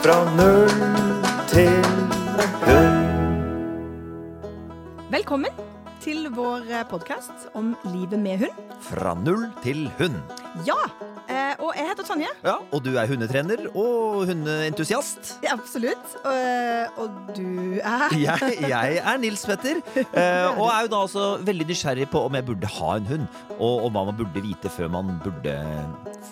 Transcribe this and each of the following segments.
Fra null til hund. Velkommen til vår podkast om livet med hund. Fra null til hund. Ja, eh, og jeg heter Tonje. Ja, Og du er hundetrener og hundeentusiast. Ja, absolutt. Og, og du er Jeg, jeg er Nils Petter, eh, og er jo da også veldig nysgjerrig på om jeg burde ha en hund. Og om hva man burde vite før man burde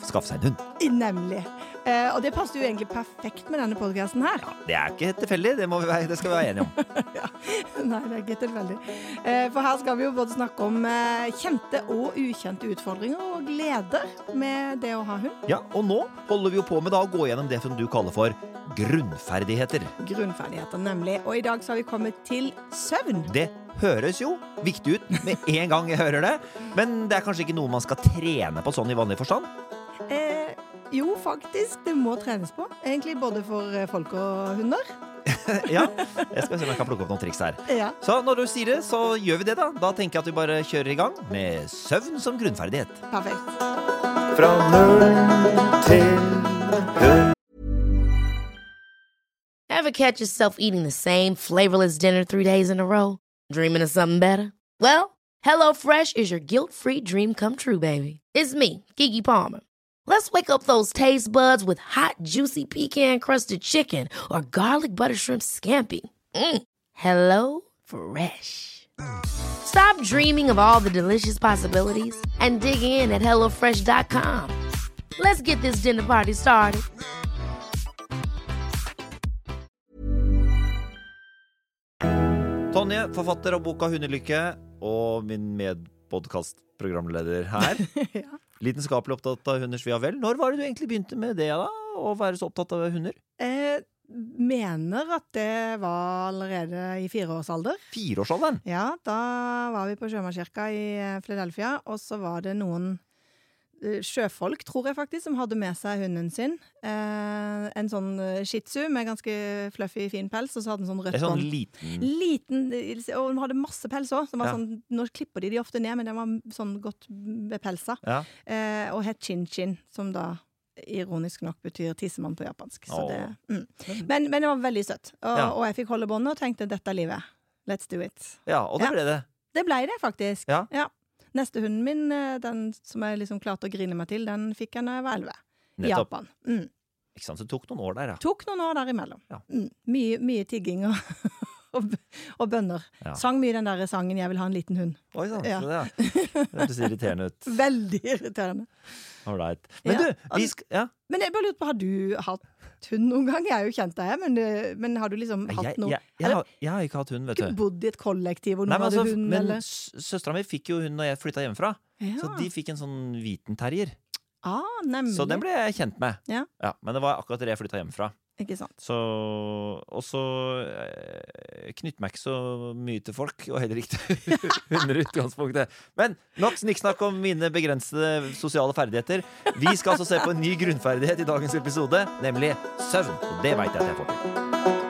skaffe seg en hund. Nemlig. Eh, og det passer jo egentlig perfekt med denne podkasten her. Ja, Det er ikke helt tilfeldig, det, må vi være- det skal vi være enige om. Nei, det er ikke tilfeldig. Eh, for her skal vi jo både snakke om eh, kjente og ukjente utfordringer og gleder med det å ha hund. Ja, Og nå holder vi jo på med da å gå gjennom det som du kaller for grunnferdigheter. Grunnferdigheter, nemlig. Og i dag så har vi kommet til søvn. Det høres jo viktig ut med en gang jeg hører det, men det er kanskje ikke noe man skal trene på sånn i vanlig forstand? Eh, jo, faktisk. Det må trenes på. Egentlig både for eh, folk og hunder. Ja, jeg skal se om jeg kan plukke opp noen triks her. Ja. Så når du sier det, så gjør vi det, da. Da tenker jeg at vi bare kjører i gang med søvn som grunnferdighet. Perfekt. Fra null til hund. Ever catch yourself eating the same flavorless dinner three days in a row? Dreaming of something better? Well, HelloFresh is your guilt free dream come true, baby. It's me, Kiki Palmer. Let's wake up those taste buds with hot, juicy pecan crusted chicken or garlic butter shrimp scampi. Mm. Hello Fresh. Stop dreaming of all the delicious possibilities and dig in at HelloFresh.com. Let's get this dinner party started. Tonje, forfatter av boka Hundelykke, og min medpodkastprogramleder her. ja. Lidenskapelig opptatt av hunders ve og vel. Når var det du egentlig begynte med det, da? Å være så opptatt av hunder? Eh, mener at det var allerede i fireårsalder. Fireårsalderen? Ja, da var vi på Sjømannskirka i Philadelphia, og så var det noen sjøfolk, tror jeg faktisk, som hadde med seg hunden sin. Eh, en sånn eh, shih tzu med ganske fluffy, fin pels, og så hadde den sånn rødt sånn liten Liten, eh, og den hadde masse pels òg. Ja. Sånn, nå klipper de de ofte ned, men den var sånn godt bepelsa. Ja. Eh, og het chin-chin, som da ironisk nok betyr tissemann på japansk. Så det, mm. men, men det var veldig søtt. Og, Ja. og jeg fikk holde båndet og tenkte dette er livet. Let's do it. ja, og det Ja. ble det. Det ble det, faktisk. Ja. Neste hunden min, eh, den som jeg liksom klarte å grine meg til, den fikk jeg da jeg var elleve. I Japan. Mm. Ikke sant, så det tok noen år der, ja. Tok noen år der imellom. Ja. Mm. Mye, mye tigging og, og, og bønner. Ja. Sang mye den der sangen 'Jeg vil ha en liten hund'. Oi sann, Ja. det. Det hørtes irriterende ut. Veldig irriterende. Ålreit. Men Ja. du, vi skal Ja. Men jeg bare lurte på, har du hatt hund noen gang? Jeg har jo kjent deg, men, eh, men har du liksom hatt Jeg, noe jeg, jeg, Eller- har, jeg har ikke hatt hund, vet Ikke bodd i et kollektiv hvor Nei, men hadde altså, hund, eller søstera mi fikk jo hund når jeg flytta hjemmefra. ja. Så de fikk en sånn hviten terrier. Ah. Så den ble jeg kjent med. Ja. Men det var akkurat det jeg flytta hjemmefra. Ikke sant. Så, og så eh, knytter meg ikke så mye til folk, og heller ikke til hunder i utgangspunktet. Men nok snikksnakk om mine begrensede sosiale ferdigheter. Vi skal altså se på en ny grunnferdighet i dagens episode, nemlig søvn. Og det veit jeg at jeg får til.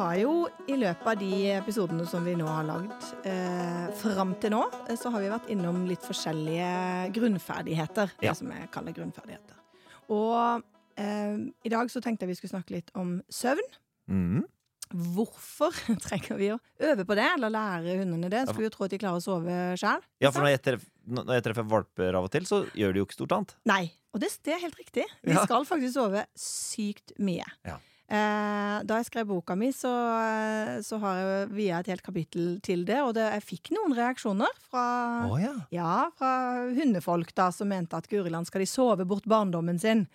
Har jo i løpet av de episodene som vi nå har lagd eh, fram til nå, eh, så har vi vært innom litt forskjellige grunnferdigheter. Ja. Det som jeg kaller grunnferdigheter. Og eh, i dag så tenkte jeg vi skulle snakke litt om søvn. Mm. Hvorfor trenger vi å øve på det, eller lære hundene det? Skulle jo tro at de klarer å sove sjøl. Ja, for når jeg, treffer, når jeg treffer valper av og til, så gjør de jo ikke stort annet. Nei, og det, det er helt riktig. De Ja. skal faktisk sove sykt mye. Ja. Eh, da jeg skrev boka mi, så, så har jeg via et helt kapittel til det, og det, jeg fikk noen reaksjoner fra, oh, ja. ja, fra hundefolk da, som mente at guriland skal de sove bort barndommen sin.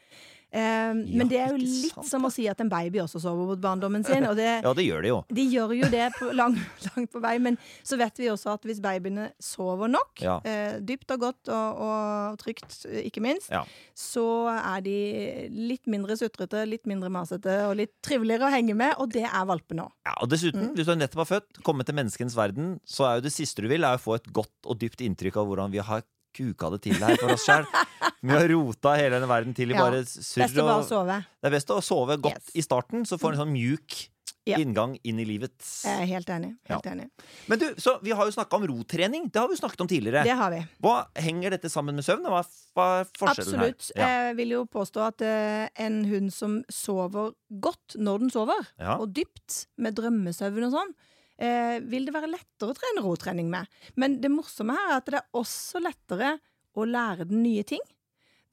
Eh, men det er jo litt sant, som å si at en baby også sover mot barndommen sin. Det, Ja, det gjør de jo. de gjør jo det på lang, langt på vei, men så vet vi også at hvis babyene sover nok, Ja. eh, dypt og godt og, og trygt, ikke minst, Ja. så er de litt mindre sutrete, litt mindre masete og litt triveligere å henge med, og det er valpene òg. Ja, og dessuten, hvis du nettopp har født, kommet til menneskens verden, så er jo det siste du vil, er å få et godt og dypt inntrykk av hvordan vi har kuka det til her for oss sjøl. Vi har rota hele denne verden til i Ja, bare Best surr å bare og sove. Det er best å sove godt Yes. i starten, så får du en sånn mjuk Ja. inngang inn i livet. Jeg er helt enig. Helt enig. Men du, så vi har jo snakka om rotrening. Det har vi jo snakket om tidligere. Det har vi. Hva Henger dette sammen med søvn? Hva er, forskjellen Absolutt. her? Ja. Jeg vil jo påstå at uh, en hund som sover godt når den sover, Ja. og dypt, med drømmesøvn og sånn, eh, vil det være lettere å trene rotrening med. Men det morsomme her er at det er også lettere å lære den nye ting.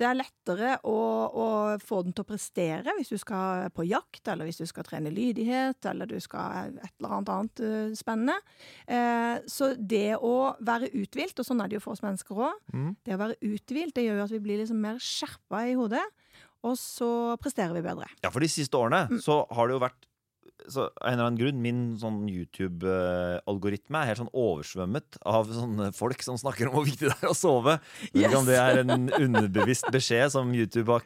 Det er lettere å, å få den til å prestere hvis du skal på jakt, eller hvis du skal trene lydighet, eller du skal et eller annet annet eh, spennende. Eh, så det å være uthvilt, og sånn er det jo for oss mennesker òg, Mm. det å være uthvilt det gjør jo at vi blir liksom mer skjerpa i hodet, og så presterer vi bedre. Ja, for de siste årene Mm. så har det jo vært så, av en eller annen grunn, Min sånn YouTube-algoritme er helt sånn oversvømmet av sånne folk som snakker om hvor viktig det er å sove. Yes. ikke om det er en underbevisst beskjed som YouTube har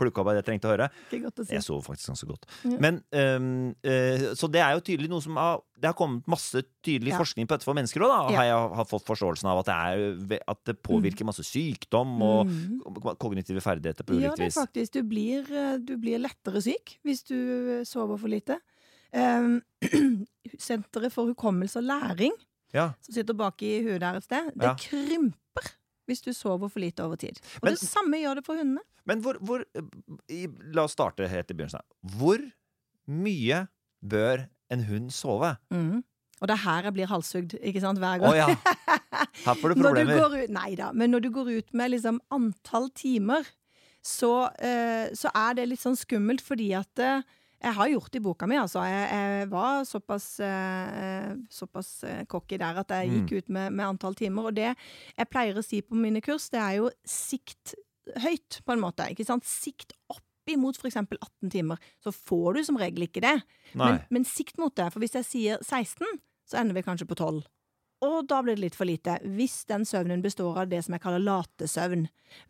plukka opp av det jeg trengte å høre. Å si. Jeg sover faktisk ganske godt. Ja. Men, um, uh, så det er jo tydelig noe som har Det har kommet masse tydelig Ja. forskning på dette for mennesker òg, da. Ja. Har jeg har, fått forståelsen av at det, er, at det påvirker masse sykdom og Mm. kognitive ferdigheter på Ja, det er vis. faktisk. Du blir, eh, du blir lettere syk hvis du eh, sover for lite. Um, Senteret for hukommelse og læring, Ja. som sitter bak i huet der et sted, det Ja. krymper hvis du sover for lite over tid. Og Men- det samme gjør det for hundene. Men hvor, hvor La oss starte helt i begynnelsen. Hvor mye bør en hund sove? Mm. Og det er her jeg blir halshugd, ikke sant, hver Å Oh, ja! Her får du du problemer. går ut, nei da, men når du går ut med liksom antall timer, så, eh, så er det litt sånn skummelt, fordi at eh, jeg har gjort det i boka mi, altså. Jeg, jeg var såpass, eh, såpass eh, cocky der at jeg Mm. gikk ut med, med antall timer. Og det jeg pleier å si på mine kurs, det er jo sikt høyt, på en måte. Ikke sant? Sikt opp imot f.eks. 18 timer. Så får du som regel ikke det. Men, men sikt mot det, for hvis jeg sier 16, så ender vi kanskje på 12. Og da blir det litt for lite, hvis den søvnen består av det som jeg kaller latesøvn.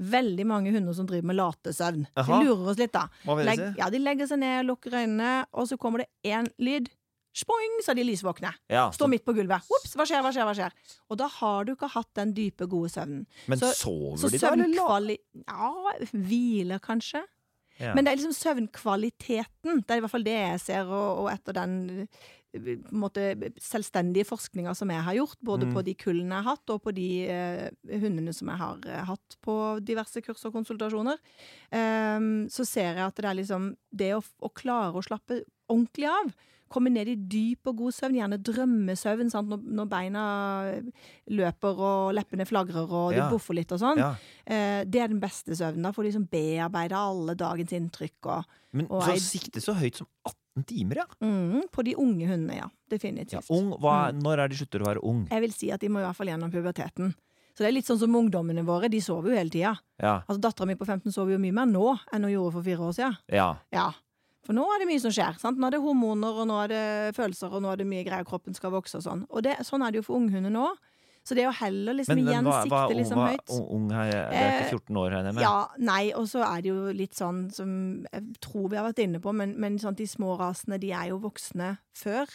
Veldig mange hunder som driver med latesøvn. Jaha. De lurer oss litt, da. Hva vil Legg, ja, de legger seg ned, lukker øynene, og så kommer det én lyd. Spoing, så er de lysvåkne. Ja, Står midt på gulvet. Ops, hva skjer, hva skjer, hva skjer? Og da har du ikke hatt den dype, gode søvnen. men så- sover Så de da, eller. Ja, hviler kanskje. Ja. Men det er liksom søvnkvaliteten. Det er i hvert fall det jeg ser, og, og etter den måte, selvstendige forskninga som jeg har gjort, både Mm. på de kullene jeg har hatt, og på de eh, hundene som jeg har eh, hatt på diverse kurs og konsultasjoner, eh, så ser jeg at det er liksom det å, å klare å slappe ordentlig av. Komme ned i dyp og god søvn, gjerne drømmesøvn, sant? Når, når beina løper og leppene flagrer og du Ja. boffer litt og sånn. Ja. Eh, det er den beste søvnen. Da får de liksom bearbeida alle dagens inntrykk. Og, Men Og så ei- sikte så høyt som 18 timer, ja. mm, på de unge hundene, ja. ja Definitivt. ung, hva, Mm. Når er de slutter å være ung? Jeg vil si at de må i hvert fall gjennom puberteten. Så det er litt sånn som ungdommene våre. De sover jo hele tida. Ja. Altså, Dattera mi på 15 sover jo mye mer nå enn hun gjorde for fire år siden. ja. Ja. For nå er det mye som skjer. sant? Nå er det hormoner, og nå er det følelser, og nå er det mye greier. Kroppen skal vokse og sånn. Og det, sånn er det jo for unghunder nå. Så det å heller liksom Men, men igjen hva, hva sikte liksom hva, høyt ung, her? Det er ikke 14 år, regner jeg med? Ja, nei, og så er det jo litt sånn som jeg tror vi har vært inne på, men, men sånn, de små rasene de er jo voksne før.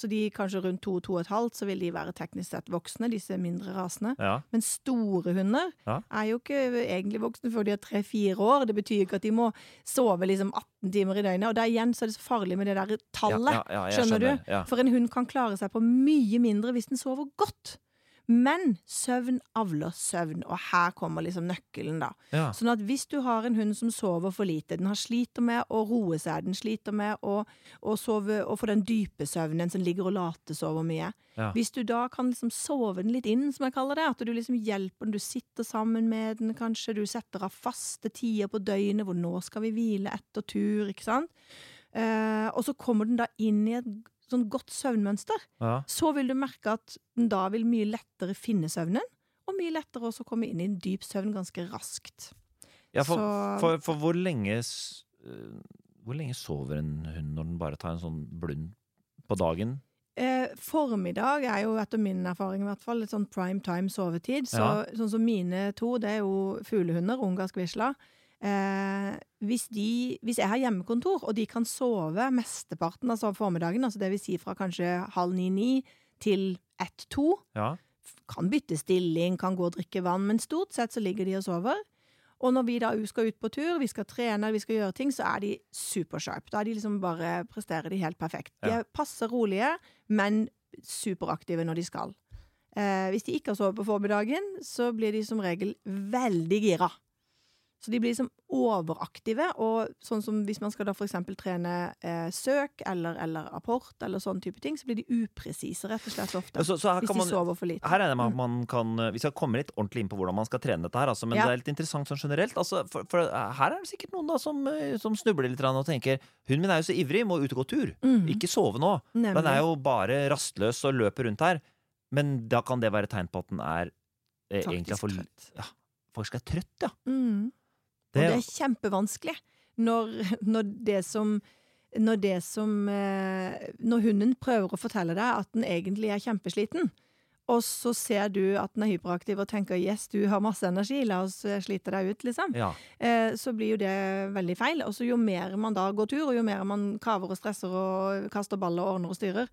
Så de kanskje rundt to, to og et halvt, så vil de være teknisk sett voksne, disse mindre rasene. Ja. Men store hunder Ja. er jo ikke egentlig voksne før de er tre-fire år. Det betyr ikke at de må sove liksom 18 timer i døgnet. Og da igjen så er det så farlig med det der tallet. Ja, jeg skjønner, du? For en hund kan klare seg på mye mindre hvis den sover godt. Men søvn avler søvn, og her kommer liksom nøkkelen, da. Ja. Sånn at hvis du har en hund som sover for lite, den har sliter med å roe seg, den sliter med å, å sove og få den dype søvnen som ligger og latesover mye. Ja. Hvis du da kan liksom sove den litt inn, som jeg kaller det, at du liksom hjelper den, du sitter sammen med den kanskje, du setter av faste tider på døgnet hvor nå skal vi hvile etter tur, ikke sant? Eh, og så kommer den da inn i et sånn godt søvnmønster. Ja. Så vil du merke at den da vil mye lettere finne søvnen, og mye lettere også komme inn i en dyp søvn ganske raskt. Ja, for, Så- for, for hvor lenge øh, Hvor lenge sover en hund når den bare tar en sånn blund på dagen? Eh, formiddag er jo etter min erfaring i hvert fall litt sånn prime time sovetid. Så, Ja. Sånn som mine to, det er jo fuglehunder, ungarsk visla. Eh, hvis, de, hvis jeg har hjemmekontor, og de kan sove mesteparten av formiddagen, altså det vil si fra kanskje halv ni-ni til ett-to, Ja. kan bytte stilling, kan gå og drikke vann, men stort sett så ligger de og sover. Og når vi da skal ut på tur, vi skal trene, vi skal gjøre ting, så er de supersharp. Da er de liksom bare presterer de helt perfekt. De er passe rolige, men superaktive når de skal. Eh, hvis de ikke har sovet på formiddagen, så blir de som regel veldig gira. Så de blir liksom overaktive, og sånn som hvis man skal da eksempel trene eh, søk eller, eller apport eller sånn type ting, så blir de upresise rett og slett ofte. Så, så hvis kan de man sover for lite. Her regner jeg med at man kan eh, Vi skal komme litt ordentlig inn på hvordan man skal trene dette her, altså, men Ja. det er litt interessant sånn generelt. Altså, for, for her er det sikkert noen da som, eh, som snubler litt og tenker Hunden min er jo så ivrig, må ut og gå tur. Mm. Ikke sove nå. Nemlig. Den er jo bare rastløs og løper rundt her. Men da kan det være tegn på at den er eh, egentlig for, trøtt. faktisk er trøtt, ja. Mm. Det, Og det er kjempevanskelig når, når det som når det som eh, Når hunden prøver å fortelle deg at den egentlig er kjempesliten, og så ser du at den er hyperaktiv og tenker 'yes, du har masse energi, la oss eh, slite deg ut', liksom, ja. eh, så blir jo det veldig feil. Og så jo mer man da går tur, og jo mer man kaver og stresser og kaster ball og ordner og styrer,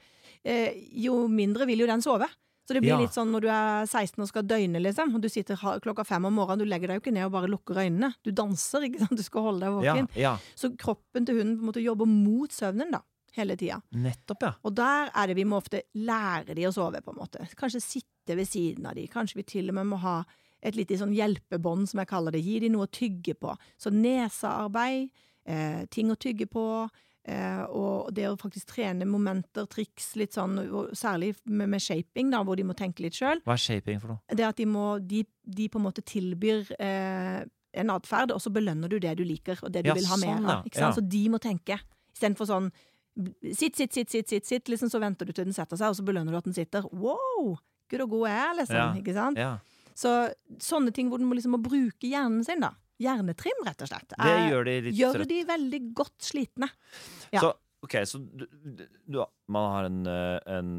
jo mindre vil jo den sove. Så det blir Ja. litt sånn når du er 16 og skal døgne, liksom, og du sitter klokka fem om morgenen, du legger deg jo ikke ned og bare lukker øynene. Du danser, ikke sant, du skal holde deg våken. ja. Så kroppen til hunden på en måte jobber mot søvnen, da, hele tida. Nettopp, ja. Og der er det vi må ofte lære de å sove, på en måte. Kanskje sitte ved siden av de. Kanskje vi til og med må ha et lite sånn hjelpebånd, som jeg kaller det. Gi de noe å tygge på. Så nesearbeid, eh, ting å tygge på, og det å faktisk trene momenter, triks, litt sånn, særlig med, med shaping, da, hvor de må tenke litt sjøl. Hva er shaping for noe? Det at de må De, de på en måte tilbyr eh, en atferd, og så belønner du det du liker, og det du Ja, vil ha mer sånn, av. ja. Så de må tenke. Istedenfor sånn Sitt, sitt, sitt, sitt, sitt, sitt, liksom, så venter du til den setter seg, og så belønner du at den sitter. Wow! Gud og god er, liksom. Ja. Ikke sant? Så sånne ting hvor du må, liksom, må bruke hjernen sin, da. Hjernetrim, rett og slett. Det er- gjør de litt gjør de veldig godt slitne. Ja. Så, ok, så du, du, man har en, eh, en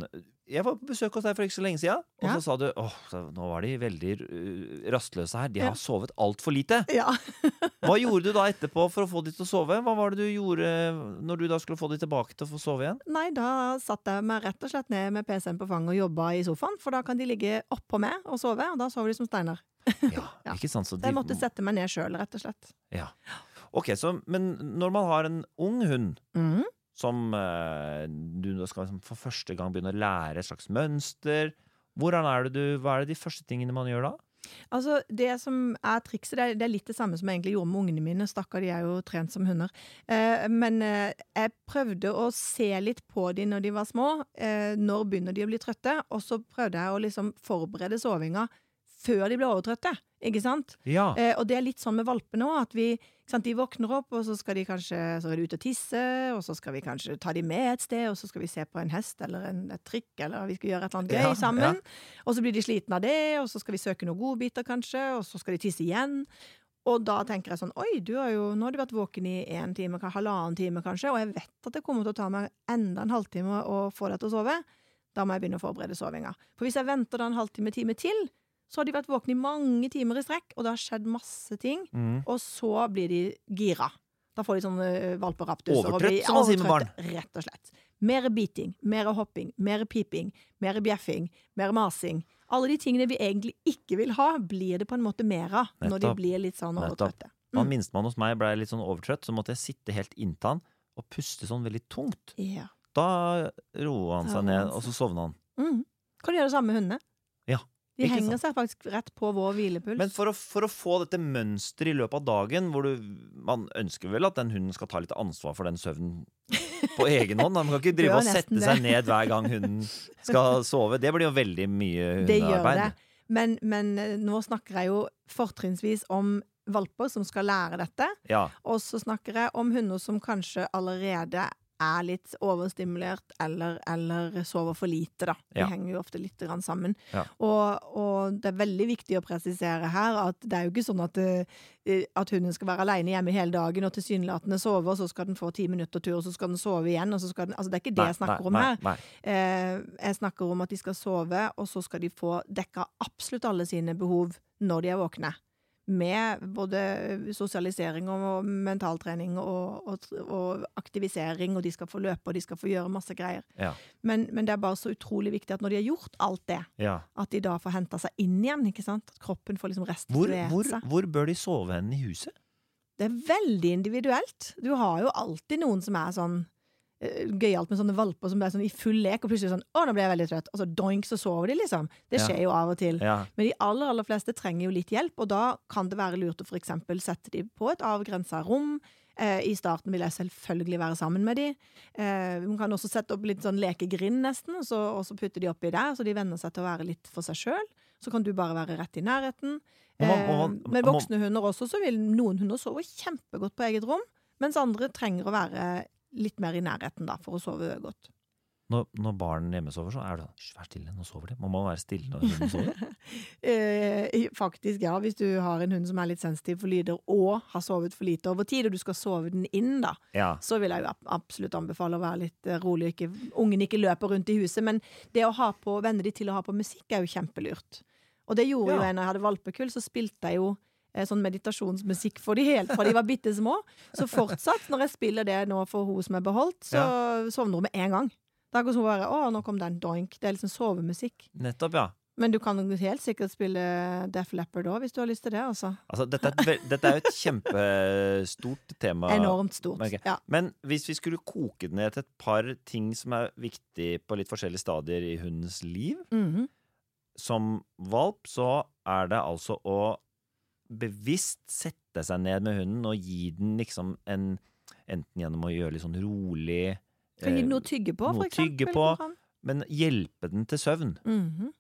Jeg var på besøk hos deg for ikke så lenge siden, og Ja. så sa du åh, nå var de veldig rastløse her. De Ja. har sovet altfor lite. Ja. Hva gjorde du da etterpå for å få de til å sove? Hva var det du gjorde når du da skulle få de tilbake til å få sove igjen? Nei, da satt jeg meg rett og slett ned med PC-en på fanget og jobba i sofaen, for da kan de ligge oppå meg og sove, og da sover de som steiner. Ja, Ja. ikke sant? Så de... jeg måtte sette meg ned sjøl, rett og slett. ja. Ok, så, men når man har en ung hund Mhm. Som eh, du skal liksom for første gang begynne å lære et slags mønster, er du, hva er det de første tingene man gjør da? Altså, Det som er trikset, det er, det er litt det samme som jeg egentlig gjorde med ungene mine. Stakkar, de er jo trent som hunder. Eh, men eh, jeg prøvde å se litt på dem når de var små. Eh, når begynner de å bli trøtte? Og så prøvde jeg å liksom forberede sovinga før de ble overtrøtte. Ikke sant? Ja. Eh, og det er litt sånn med valpene òg, at vi sant, de våkner opp, og så skal de kanskje så er de ut og tisse, og så skal vi kanskje ta de med et sted, og så skal vi se på en hest eller en, et trikk, eller vi skal gjøre et eller annet gøy Ja, sammen. ja. Og så blir de slitne av det, og så skal vi søke noen godbiter, kanskje, og så skal de tisse igjen. Og da tenker jeg sånn Oi, du har jo, nå har du vært våken i en time, halvannen time kanskje, og jeg vet at det kommer til å ta meg enda en halvtime å få deg til å sove. Da må jeg begynne å forberede sovinga. For hvis jeg venter da en halvtime, time til, så har de vært våkne i mange timer i strekk, og det har skjedd masse ting. Mm. Og så blir de gira. Da får de sånne eh, valperaptuser. Overtrøtt, som man sier med barn. Rett og slett. Mer biting, mer hopping, mer piping, mer bjeffing, mer masing. Alle de tingene vi egentlig ikke vil ha, blir det på en måte mer av når de blir litt sånn overtrøtte. overtrøtte. Han Mm. minstemann hos meg blei litt sånn overtrøtt, så måtte jeg sitte helt inntil han og puste sånn veldig tungt. Ja. Da roa han seg ned, og så sovna han. Mm. Kan du gjøre det samme med hundene? Ja, De ikke henger seg faktisk rett på vår hvilepuls. Men for å, for å få dette mønsteret i løpet av dagen, hvor du Man ønsker vel at den hunden skal ta litt ansvar for den søvnen på egen hånd? Man kan ikke drive og sette seg ned hver gang hunden skal sove. Det blir jo veldig mye Det gjør det. Men, men eh, nå snakker jeg jo fortrinnsvis om valper som skal lære dette. Ja. Og så snakker jeg om hunder som kanskje allerede er litt overstimulert eller, eller sover for lite, da. De Ja. henger jo ofte litt grann sammen. Ja. Og, og det er veldig viktig å presisere her at det er jo ikke sånn at, eh, at hunden skal være alene hjemme hele dagen og tilsynelatende sove, og så skal den få ti minutter tur, og så skal den sove igjen, og så skal den Altså, det er ikke det Nei, jeg snakker nei, om her. Nei. Eh, jeg snakker om at de skal sove, og så skal de få dekka absolutt alle sine behov når de er våkne. Med både sosialisering og mentaltrening og, og, og aktivisering, og de skal få løpe, og de skal få gjøre masse greier. Ja. Men, men det er bare så utrolig viktig at når de har gjort alt det, Ja. at de da får henta seg inn igjen, ikke sant? At kroppen får liksom restituert hvor, hvor, hvor bør de sove hen i huset? Det er veldig individuelt. Du har jo alltid noen som er sånn gøyalt med sånne valper som er sånn i full lek, og plutselig sånn 'Å, nå ble jeg veldig trøtt'. Og så doink, så sover de, liksom. Det Ja. skjer jo av og til. Ja. Men de aller, aller fleste trenger jo litt hjelp, og da kan det være lurt å for eksempel sette de på et avgrensa rom. Eh, I starten vil jeg selvfølgelig være sammen med de. Eh, man kan også sette opp litt sånn lekegrind, nesten, og så, og så putte de oppi der, så de venner seg til å være litt for seg sjøl. Så kan du bare være rett i nærheten. Må man- Eh, man- med voksne hunder også, så vil noen hunder sove kjempegodt på eget rom, mens andre trenger å være litt mer i nærheten da, for å sove godt. Når, når barn hjemme sover, så er det sånn «Hysj, Vær stille, nå sover de. Må man være stille når hunden sover? Eh, faktisk, ja. Hvis du har en hund som er litt sensitiv for lyder, og har sovet for lite over tid, og du skal sove den inn, da, Ja. så vil jeg jo absolutt anbefale å være litt eh, rolig, ikke, ungen ikke løper rundt i huset. Men det å ha på, venne de til å ha på musikk er jo kjempelurt. Og det gjorde jo jeg når jeg hadde valpekull, så spilte jeg jo sånn meditasjonsmusikk for de helt fra de var bitte små. Så fortsatt, når jeg spiller det nå for hun som er beholdt, så sovner hun med en gang. Da kan hun bare Å, nå kom den doink. Det er liksom sovemusikk. Nettopp, ja. Men du kan helt sikkert spille Def Leppard òg, hvis du har lyst til det. altså. Altså, dette, er et, dette er et kjempestort tema. Enormt stort. Okay. Ja. Men hvis vi skulle koke det ned til et par ting som er viktig på litt forskjellige stadier i hundens liv Mhm. Som valp så er det altså å bevisst sette seg ned med hunden og gi den liksom en Enten gjennom å gjøre litt sånn rolig Kan gi eh, den noe å tygge på, for eksempel. på. Men hjelpe den til søvn. Mhm.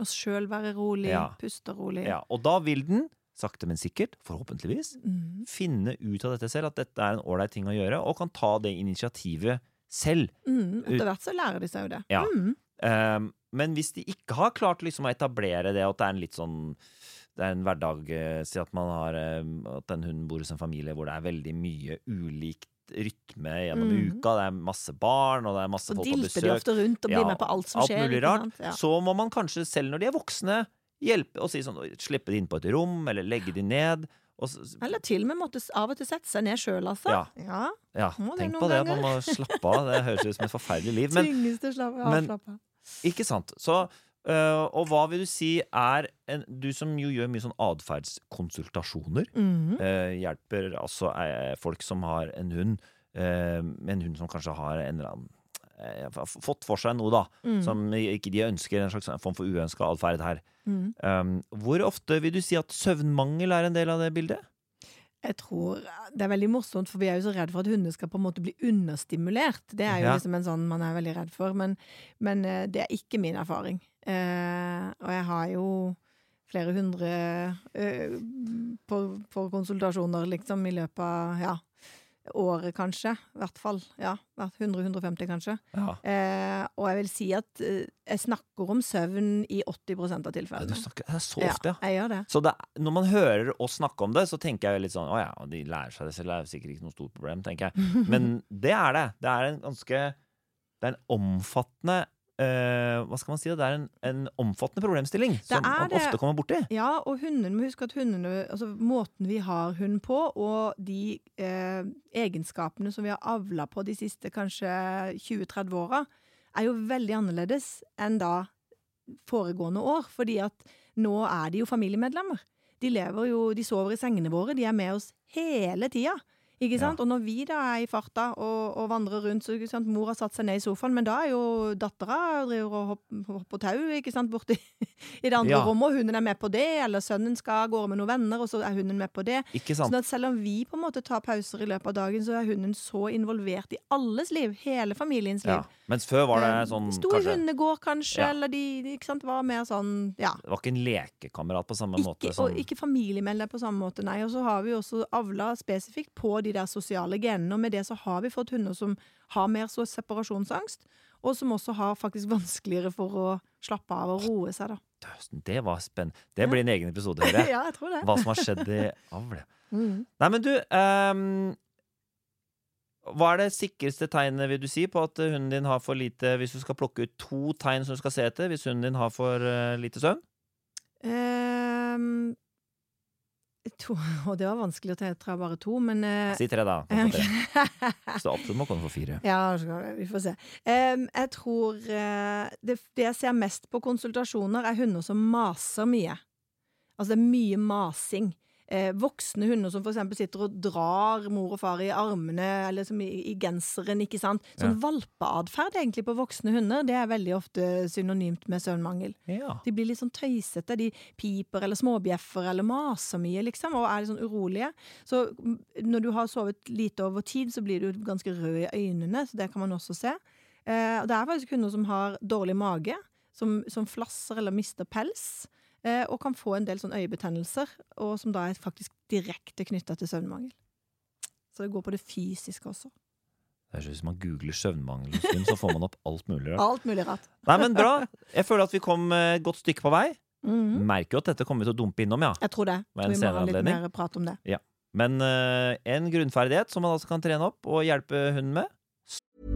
Og sjøl være rolig, Ja. puste rolig. Ja, og da vil den, sakte, men sikkert, forhåpentligvis, Mhm. finne ut av dette selv, at dette er en ålreit ting å gjøre, og kan ta det initiativet selv. Mm. Etter hvert så lærer de seg jo det. Ja. Mm. Um, men hvis de ikke har klart liksom å etablere det, og at det er en litt sånn det er en hverdag eh, Si at man har eh, At en hund bor hos en familie hvor det er veldig mye ulikt rytme gjennom mm. uka. Det er masse barn, og det er masse og folk på besøk. Og dilter de ofte rundt og blir Ja, med på alt som alt skjer. mulig rart. Ja. Så må man kanskje selv når de er voksne, hjelpe og si sånn Slippe de inn på et rom, eller legge de ned. Og, s- Eller til og med måtte av og til sette seg ned sjøl, altså. Ja. ja. ja, tenk på det man må slappe av. Det høres ut som et forferdelig liv. Men Tvinges slappe av. men- slappe av. Ikke sant. Så, øh, og hva vil du si er en, Du som jo gjør mye sånn atferdskonsultasjoner, Mm -hmm. uh, hjelper altså uh, folk som har en hund, en hund som kanskje har en eller annen fått for seg noe, da, mm. som ikke de ønsker, en slags form for uønska atferd her. Mm. Um, hvor ofte vil du si at søvnmangel er en del av det bildet? Jeg tror Det er veldig morsomt, for vi er jo så redd for at hunder skal på en måte bli understimulert. Det er jo Ja. liksom en sånn man er veldig redd for, men, men eh, det er ikke min erfaring. Eh, og jeg har jo flere hundre eh, på, på konsultasjoner, liksom, i løpet av ja, året, kanskje. I hvert fall. Ja, 100-150, kanskje. Ja. Eh, og jeg vil si at eh, jeg snakker om søvn i 80 av Du tilfellene. snakker, det er så Ja, ofte, ja. jeg gjør det. Så det, når man hører oss snakke om det, så tenker jeg litt sånn Å ja, de lærer seg det selv, det er sikkert ikke noe stort problem, tenker jeg. Men det er det. Det er en ganske Det er en omfattende eh, Hva skal man si? Det er en, en omfattende problemstilling som man det. ofte kommer borti. Ja, og hundene, må huske at hundene, altså måten vi har hund på, og de uh, egenskapene som vi har avla på de siste kanskje 20-30 åra, er jo veldig annerledes enn da foregående år. Fordi at nå er de jo familiemedlemmer. De lever jo, de sover i sengene våre, de er med oss hele tida. Ikke sant? Og når vi da er i farta og, og vandrer rundt, så ikke sant, mor har satt seg ned i sofaen, men da er jo dattera driver og hopper, hopper tau, ikke sant, borti i det andre Ja. rommet, og hunden er med på det, eller sønnen skal av gårde med noen venner, og så er hunden med på det. Ikke sant? Sånn at selv om vi på en måte tar pauser i løpet av dagen, så er hunden så involvert i alles liv, hele familiens liv. Ja. Mens før var det Eh, sånn Sto i hundegård, kanskje, Ja. eller de, de ikke sant, var mer sånn, ja. Det var ikke en lekekamerat på samme måte Ikke, som og ikke familiemedlem på samme måte, nei. Og så har vi også avla spesifikt på de der sosiale genene, og med det så har vi fått hunder som har mer så separasjonsangst, og som også har faktisk vanskeligere for å slappe av og roe seg, da. Det var spennende. Det blir en egen episode, hører jeg. ja, jeg tror det. Hva som har skjedd i avl. Mm. Nei, men du um, Hva er det sikreste tegnet, vil du si, på at hunden din har for lite Hvis du skal plukke ut to tegn som du skal se etter, hvis hunden din har for uh, lite søvn? Ehm, To, og det var vanskelig å ta bare to, men uh, Si tre, da. Få tre. Så absolutt må komme for fire. Ja, vi får se. Um, jeg tror uh, det, det jeg ser mest på konsultasjoner, er hunder som maser mye. Altså det er mye masing. Eh, voksne hunder som eksempel sitter og drar mor og far i armene, eller som i, i genseren, ikke sant. Sånn Ja. valpeatferd egentlig på voksne hunder, det er veldig ofte synonymt med søvnmangel. Ja. De blir litt sånn tøysete. De piper eller småbjeffer eller maser mye, liksom, og er litt sånn urolige. Så når du har sovet lite over tid, så blir du ganske rød i øynene, så det kan man også se. Eh, det er faktisk hunder som har dårlig mage, som, som flasser eller mister pels, og kan få en del sånn øyebetennelser, og som da er faktisk direkte knytta til søvnmangel. Så det går på det fysiske også. Det er Hvis man googler søvnmangel, så får man opp alt mulig rart. Alt mulig rart. Nei, men bra. Jeg føler at vi kom eh, et godt stykke på vei. Mhm. Merker jo at dette kommer vi til å dumpe innom, ja. Jeg tror det. Vi må ha litt anledning. mer prat om det. Men uh, en grunnferdighet som man altså kan trene opp og hjelpe hunden med.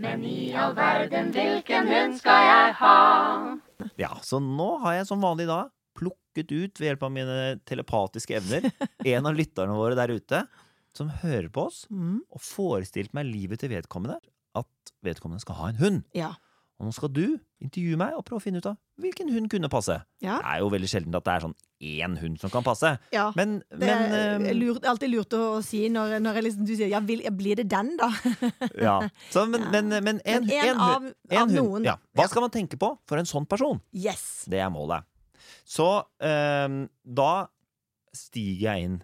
Men i all verden, hvilken hund skal jeg ha? Ja, Så nå har jeg som vanlig da plukket ut ved hjelp av mine telepatiske evner en av lytterne våre der ute som hører på oss, mm. og forestilt meg livet til vedkommende at vedkommende skal ha en hund. Ja. Og nå skal du intervjue meg og prøve å finne ut av hvilken hund kunne passe. Ja. Det er jo veldig sjelden at det er sånn én hund som kan passe. ja. Men, Det men er uh, lurt, alltid lurt å, si når, når liksom, du sier ja, vil, blir det den, da? ja. Så, men, Ja. men, men en, en en av- en av hund. noen. Ja. Hva skal man tenke på for en sånn person? Yes! Det er målet. Så uh, da stiger jeg inn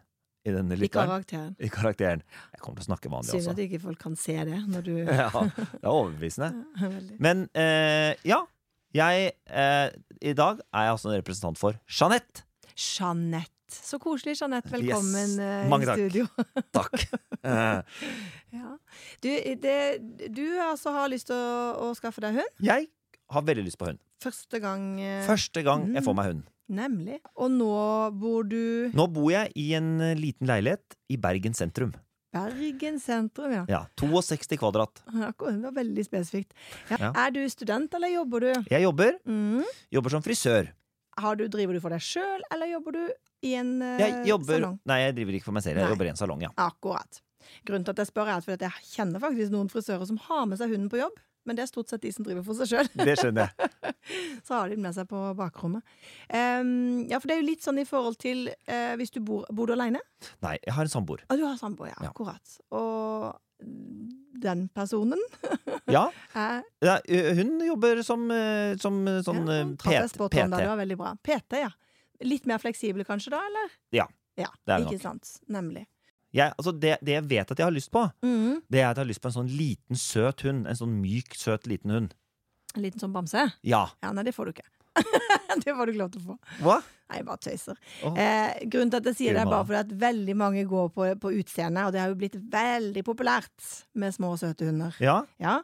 i denne I karakteren. I karakteren. Kommer til å snakke vanlig Synd at ikke folk kan se det når du Ja, det er overbevisende. Veldig. Men eh, ja, jeg eh, I dag er jeg altså en representant for Jeanette. Jeanette. Så koselig, Jeanette. Velkommen Yes. eh, Mange i takk. studio. Takk. Eh, ja. Du, det, du altså har lyst til å, å skaffe deg hund? jeg har veldig lyst på hund. Første gang eh, Første gang jeg Mm. får meg hund. Nemlig. Og nå bor du Nå bor jeg i en eh, liten leilighet i Bergen sentrum. Bergen sentrum, ja. Ja, 62 kvadrat. Akkurat, Det var veldig spesifikt. Ja. Ja. Er du student, eller jobber du? Jeg jobber, Mm. jobber som frisør. Har du, driver du for deg sjøl, eller jobber du i en uh, Jeg jobber salong? Nei, jeg driver ikke for meg selv. Jeg Nei. jobber i en salong, ja. Akkurat. Grunnen til at jeg spør, er at jeg kjenner faktisk noen frisører som har med seg hunden på jobb. Men det er stort sett de som driver for seg sjøl. Det skjønner jeg. Så har de den med seg på bakrommet. Um, ja, for det er jo litt sånn i forhold til uh, hvis du bor Bor du aleine? Nei, jeg har en samboer. Ah, du har samboer, ja. Ja. Akkurat. Og den personen Ja, ja, hun jobber som, som sånn ja, PT. PT. da, Det var veldig bra. PT, ja. Litt mer fleksibel kanskje da, eller? Ja, Ja, det er det ikke sant. Nemlig. Jeg, altså det, det jeg vet at jeg har lyst på, mm. det er at jeg har lyst på en sånn liten, søt hund. En sånn myk, søt liten hund. En liten sånn bamse? Ja. Ja, nei, det får du ikke. det får du ikke lov til å få. Hva? Nei, jeg bare tøyser. Oh. Eh, grunnen til at jeg sier det, er bare fordi at veldig mange går på, på utseende, og det har jo blitt veldig populært med små søte hunder. Ja? Ja.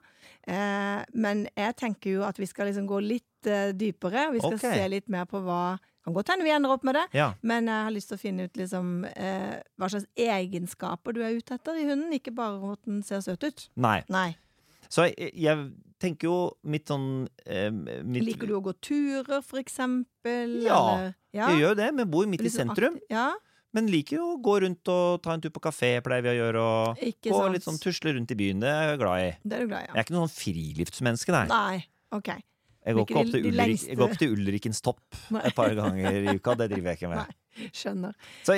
Eh, men jeg tenker jo at vi skal liksom gå litt eh, dypere. Vi skal okay. se litt mer på hva Kan godt hende vi ender opp med det, Ja. men jeg har lyst til å finne ut liksom eh, hva slags egenskaper du er ute etter i hunden, ikke bare at den ser søt ut. Nei. Nei. Så jeg, jeg tenker jo mitt sånn eh, mitt, Liker du å gå turer, for eksempel? Ja, ja. Jeg gjør det, men bor midt i sånn sentrum. aktiv- Ja, Men liker jo å gå rundt og ta en tur på kafé, pleier vi å gjøre. Og ikke gå sant. litt sånn tusle rundt i byen. Det er jeg glad i. Det er du glad i, ja. Jeg er ikke noe sånn friluftsmenneske, nei. Nei. OK. Jeg går Ikke opp til, Ulrik, jeg går opp til Ulrikens topp Nei. et par ganger i uka. Det driver jeg ikke med. Nei. Skjønner. Så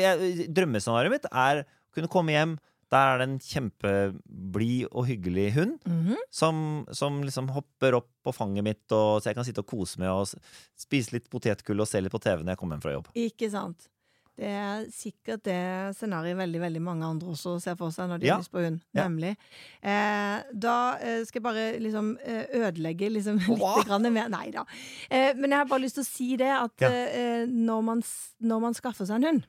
drømmescenarioet mitt er å kunne komme hjem. Der er det en kjempeblid og hyggelig hund Mhm. som, som liksom hopper opp på fanget mitt, og, så jeg kan sitte og kose med og spise litt potetgull og se litt på TV når jeg kommer hjem fra jobb. Ikke sant. Det er sikkert det scenarioet veldig veldig mange andre også ser for seg når de Ja. har lyst på hund. Ja. Nemlig. Eh, da eh, skal jeg bare liksom eh, ødelegge liksom litt grann mer Nei da. Eh, men jeg har bare lyst til å si det at Ja. eh, når, man, når man skaffer seg en hund,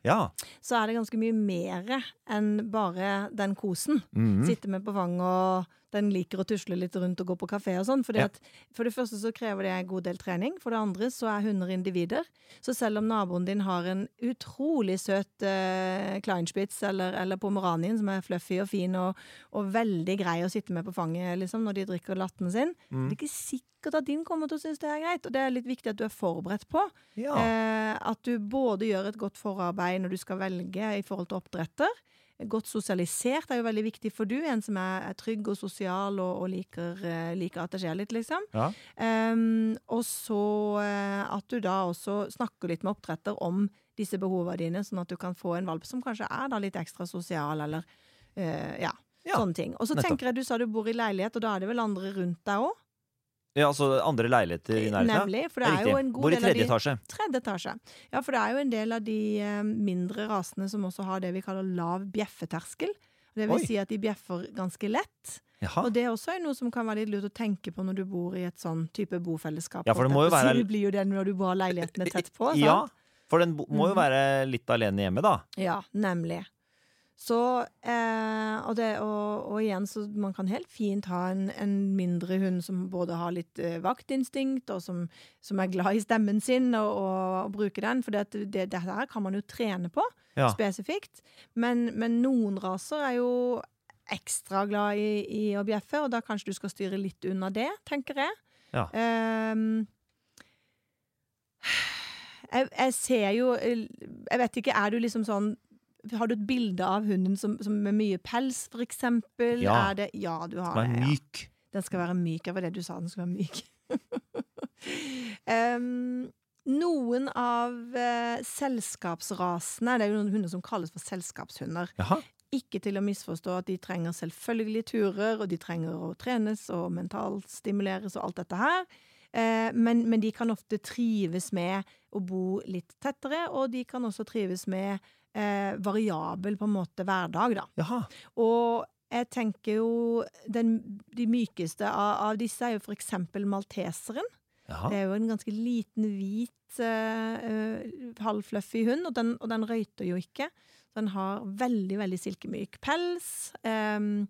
så er det ganske mye mer enn bare den kosen. Mhm. Sitte med på fanget og den liker å tusle litt rundt og gå på kafé og sånn. Ja. For det første så krever det en god del trening. For det andre så er hunder individer. Så selv om naboen din har en utrolig søt eh, Kleinspitz eller, eller pomeranien som er fluffy og fin og, og veldig grei å sitte med på fanget liksom, når de drikker latten sin, Mm. det er ikke sikkert at din kommer til å synes det er greit. Og det er litt viktig at du er forberedt på. ja. Eh, at du både gjør et godt forarbeid når du skal velge i forhold til oppdretter. Godt sosialisert er jo veldig viktig for du, en som er, er trygg og sosial og, og liker, eh, liker at det skjer litt, liksom. Ja. Um, og så eh, at du da også snakker litt med oppdretter om disse behovene dine, sånn at du kan få en valp som kanskje er da litt ekstra sosial, eller uh, ja, Ja, sånne ting. Og så tenker jeg, du sa du bor i leilighet, og da er det vel andre rundt deg òg? Ja, altså andre leiligheter i nærheten? Nemlig. For det er jo en god Bor i del av de etasje. Tredje etasje. Ja, for det er jo en del av de eh, mindre rasene som også har det vi kaller lav bjeffeterskel. Det vil Oi. si at de bjeffer ganske lett. Jaha. Og det er også noe som kan være litt lurt å tenke på når du bor i et sånn type bofellesskap. Ja, for det må jo være- Det blir jo det når du har leilighetene tett på. Sant? Ja, for den må jo Mhm. være litt alene hjemme, da. Ja, nemlig. Så, eh, og, det, og, og igjen, så man kan helt fint ha en, en mindre hund som både har litt eh, vaktinstinkt, og som, som er glad i stemmen sin, og, og, bruker den. For dette det, det kan man jo trene på, Ja. spesifikt. Men, men noen raser er jo ekstra glad i, i å bjeffe, og da kanskje du skal styre litt unna det, tenker jeg. Ja. Ehm, jeg, jeg ser jo Jeg vet ikke, er du liksom sånn Har du et bilde av hunden som, som med mye pels, for eksempel? Ja. Det, ja, du har er det. Ja. myk. Den skal være myk. Det var det du sa, den skulle være myk. um, noen av uh, selskapsrasene Det er jo noen hunder som kalles for selskapshunder. Jaha. Ikke til å misforstå at de trenger selvfølgelig turer, og de trenger å trenes og mentalt stimuleres og alt dette her. Eh, men, men de kan ofte trives med å bo litt tettere, og de kan også trives med eh, variabel på en måte hverdag, da. Jaha. Og jeg tenker jo den, De mykeste av, av disse er jo for eksempel malteseren. Jaha. Det er jo en ganske liten, hvit, eh, halvfluffy hund, og den, og den røyter jo ikke. Den har veldig, veldig silkemyk pels. Em,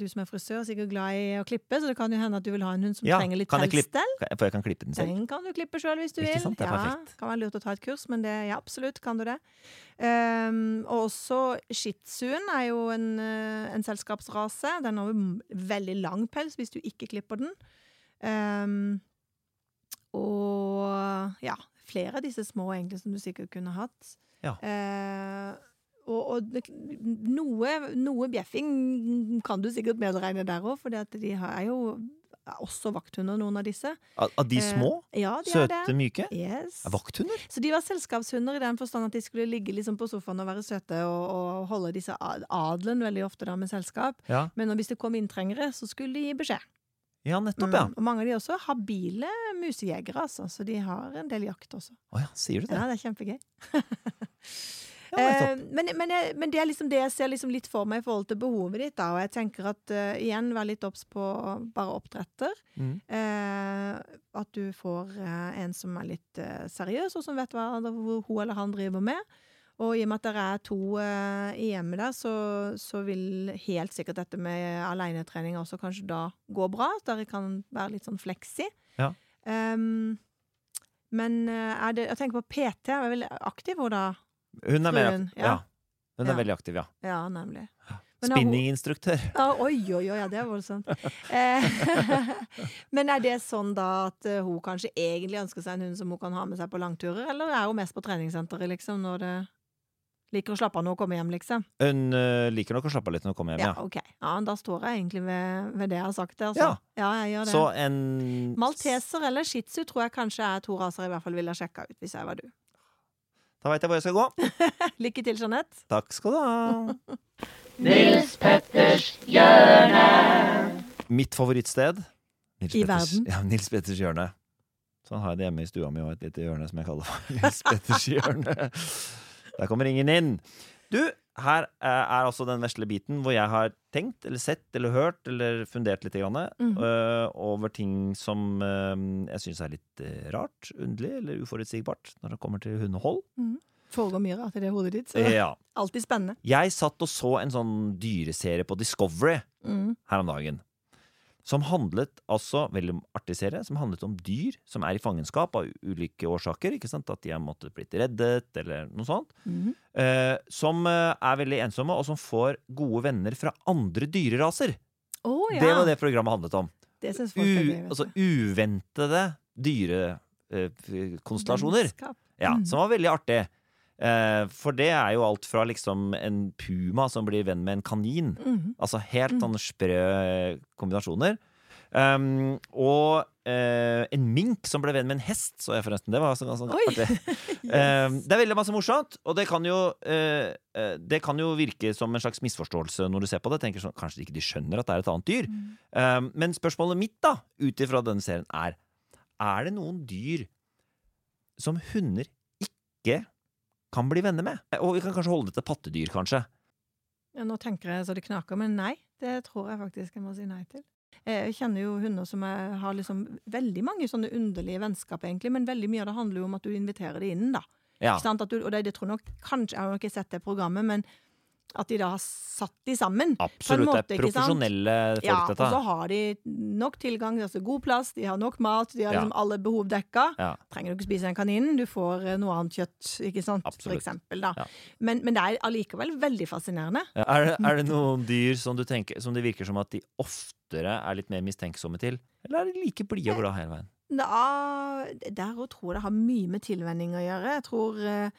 du som er frisør, er sikkert glad i å klippe, så det kan jo hende at du vil ha en hund som Ja, trenger litt pelsstell. For jeg kan klippe den selv. Den kan du klippe sjøl hvis du Ikke vil. sant? Det er ja, perfekt. kan være lurt å ta et kurs, men det, ja, absolutt kan du det. Um, og også shih tzuen er jo en, eh, en selskapsrase. Den har veldig lang pels hvis du ikke klipper den. Um, og ja, flere av disse små egentlig som du sikkert kunne hatt. Ja. Eh, og, og noe, noe bjeffing kan du sikkert medregne der òg, for de har- er jo også vakthunder, noen av disse. Av de Eh, små? Ja, de er Søte, myke? Yes. Er vakthunder? Så de var selskapshunder i den forstand at de skulle ligge liksom på sofaen og være søte og, og holde disse adelen veldig ofte da med selskap. Ja. Men hvis det kom inntrengere, så skulle de gi beskjed. Ja, nettopp, ja. Mm. Og mange av de er også habile musejegere, altså, så de har en del jakt også. Å ja, sier du det? Ja, det er kjempegøy. Ja. Eh, men, men, men det er liksom det jeg ser liksom litt for meg i forhold til behovet ditt. Da. Og jeg tenker at uh, igjen, vær litt obs på bare oppdretter. Mm. Uh, at du får uh, en som er litt seriøs, og som vet hva hun eller han driver med. Og i og med at det er to i hjemmet der, så, så vil helt sikkert dette med alenetrening også kanskje da gå bra. At dere kan være litt sånn fleksi. Ja. Um, men det Jeg tenker på PT. Er veldig aktiv hun da? Hun er mer fruen, ja. Hun er veldig aktiv, ja. Ja, nemlig. Spinninginstruktør. Ja, oi, oi, oi, ja, det er voldsomt. Eh, men er det sånn da at eh, hun kanskje egentlig ønsker seg en hund som hun kan ha med seg på langturer, eller er hun mest på treningssenteret, liksom, når det Liker å slappe av når hun kommer hjem, liksom? Hun uh, liker nok å slappe av litt når hun kommer hjem, Ja, ja. okay. Ja, da står jeg egentlig ved, ved det jeg har sagt, altså. Ja. ja jeg gjør det. Så en Malteser eller shih tzu tror jeg kanskje er to raser jeg i hvert fall ville sjekka ut, hvis jeg var du. Da veit jeg hvor jeg skal gå. Lykke til, Jeanette. Takk skal du ha. Nils Petters hjørne. Mitt favorittsted Nils I Petters- verden? Ja, Nils Petters hjørne. Sånn har jeg det hjemme i stua mi og et lite hjørne som jeg kaller for Nils Petters hjørne. Der kommer ingen inn. Du, her eh, er altså den vesle biten hvor jeg har tenkt, eller sett, eller hørt, eller fundert litt grann, mm. uh, over ting som uh, jeg syns er litt uh, rart, underlig eller uforutsigbart når det kommer til hundehold. Foregår mye rart i det hodet ditt, så Ja. alltid spennende. Jeg satt og så en sånn dyreserie på Discovery Mm. her om dagen. Som handlet altså, veldig artig serie, som handlet om dyr som er i fangenskap av ulike årsaker. ikke sant? At de har måttet blitt reddet, eller noe sånt. Mhm. Eh, som eh, er veldig ensomme, og som får gode venner fra andre dyreraser. Oh, ja. Det var det programmet handlet om. Det synes folk U, gøy. altså uventede dyrekonstellasjoner. Eh, Ja, Mm. som var veldig artig. Eh, for det er jo alt fra liksom en puma som blir venn med en kanin. Mhm. Altså helt sånne sprø kombinasjoner. Um, og uh, en mink som ble venn med en hest, så jeg forresten. Det var sånn, ganske artig. yes. Um, det er veldig masse morsomt, og det kan, jo, uh, det kan jo virke som en slags misforståelse når du ser på det. Tenker sånn, Kanskje ikke de skjønner at det er et annet dyr. Um, men spørsmålet mitt da, ut ifra denne serien, er Er det noen dyr som hunder ikke kan bli venner med? Og vi kan kanskje holde det til pattedyr, kanskje. Ja, nå tenker jeg så det knaker, men nei. Det tror jeg faktisk jeg må si nei til. Jeg kjenner jo hunder som har liksom veldig mange sånne underlige vennskap, egentlig, men veldig mye av det handler jo om at du inviterer dem inn, da. Ja, Ikke sant? At du, og det, det tror nok, kanskje, Jeg har nok ikke sett det programmet, men at de da har satt de sammen. absolutt. måte, det er profesjonelle folk, Ja, og så har de nok tilgang, altså god plass, de har nok mat, de har Ja. liksom alle behov dekka. Ja. Trenger du ikke spise den kaninen, du får eh, noe annet kjøtt, ikke sant, for eksempel, da. Ja. Men, men det er allikevel veldig fascinerende. Er, det, er det noen dyr som, du tenker, som det virker som at de oftere er litt mer mistenksomme til? Eller er de like blide og glade hele veien? Da, der òg tror jeg det har mye med tilvenning å gjøre. Jeg tror eh,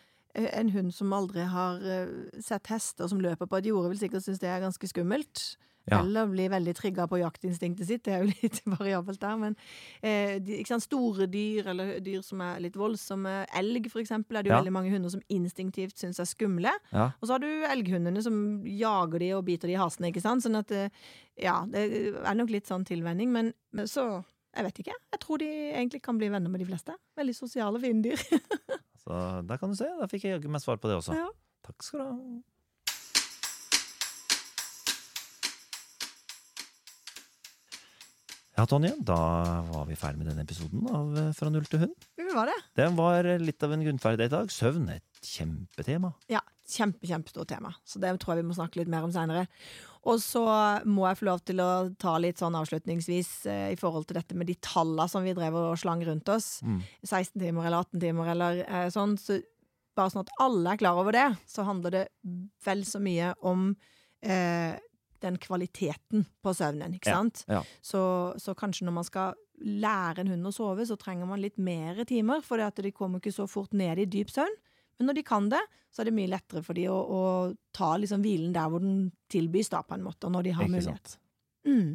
en hund som aldri har eh, sett hester som løper på et jorde, vil sikkert synes det er ganske skummelt. Ja. Eller bli veldig trigga på jaktinstinktet sitt. Det er jo litt variabelt der. Men eh, de, ikke sant? store dyr, eller dyr som er litt voldsomme. Elg, eksempel, er det jo Ja. veldig mange hunder som instinktivt syns er skumle. Ja. Og så har du elghundene som jager de og biter de i hasene, ikke sant. Sånn at eh, ja, det er nok litt sånn tilvenning. Men, men så jeg vet ikke. Jeg tror de egentlig kan bli venner med de fleste. Veldig sosiale, fine dyr. Så der kan du se. Da fikk jeg jaggu meg svar på det også. Ja. Takk skal du ha. Ja, Tonje, da var vi ferdig med denne episoden av eh, Fra null til hund. Det var det. Den var litt av en grunnferdig i dag. Søvn et kjempetema. Ja, kjempe, kjempestort tema. Så det tror jeg vi må snakke litt mer om seinere. Og så må jeg få lov til å ta litt sånn avslutningsvis eh, i forhold til dette med de tallene som vi drev og slang rundt oss. Mm. 16 timer eller 18 timer eller eh, sånn. Så bare sånn at alle er klar over det, så handler det vel så mye om eh, den kvaliteten på søvnen, ikke Ja, sant? ja. Så, så kanskje når man skal lære en hund å sove, så trenger man litt mer timer, for de kommer ikke så fort ned i dyp søvn. Men når de kan det, så er det mye lettere for de å, å ta liksom hvilen der hvor den tilbys, da, på en måte, når de har Ikke mulighet. Mm.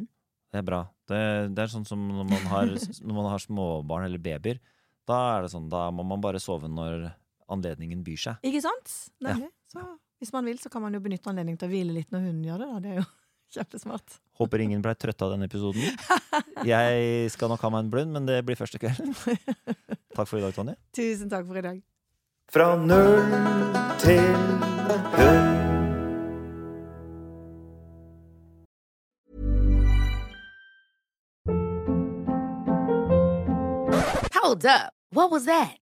Det er bra. Det, det er sånn som når man har, når man har småbarn eller babyer. Da er det sånn, da må man bare sove når anledningen byr seg. Ikke sant? Nemlig. Så hvis man vil, så kan man jo benytte anledningen til å hvile litt når hunden gjør det. Da. Det er jo kjempesmart. Håper ingen ble trøtt av denne episoden. Jeg skal nok ha meg en blund, men det blir første kvelden. Takk for i dag, Tonje. Tusen takk for i dag. Fra null til hund. Hold up. What was that?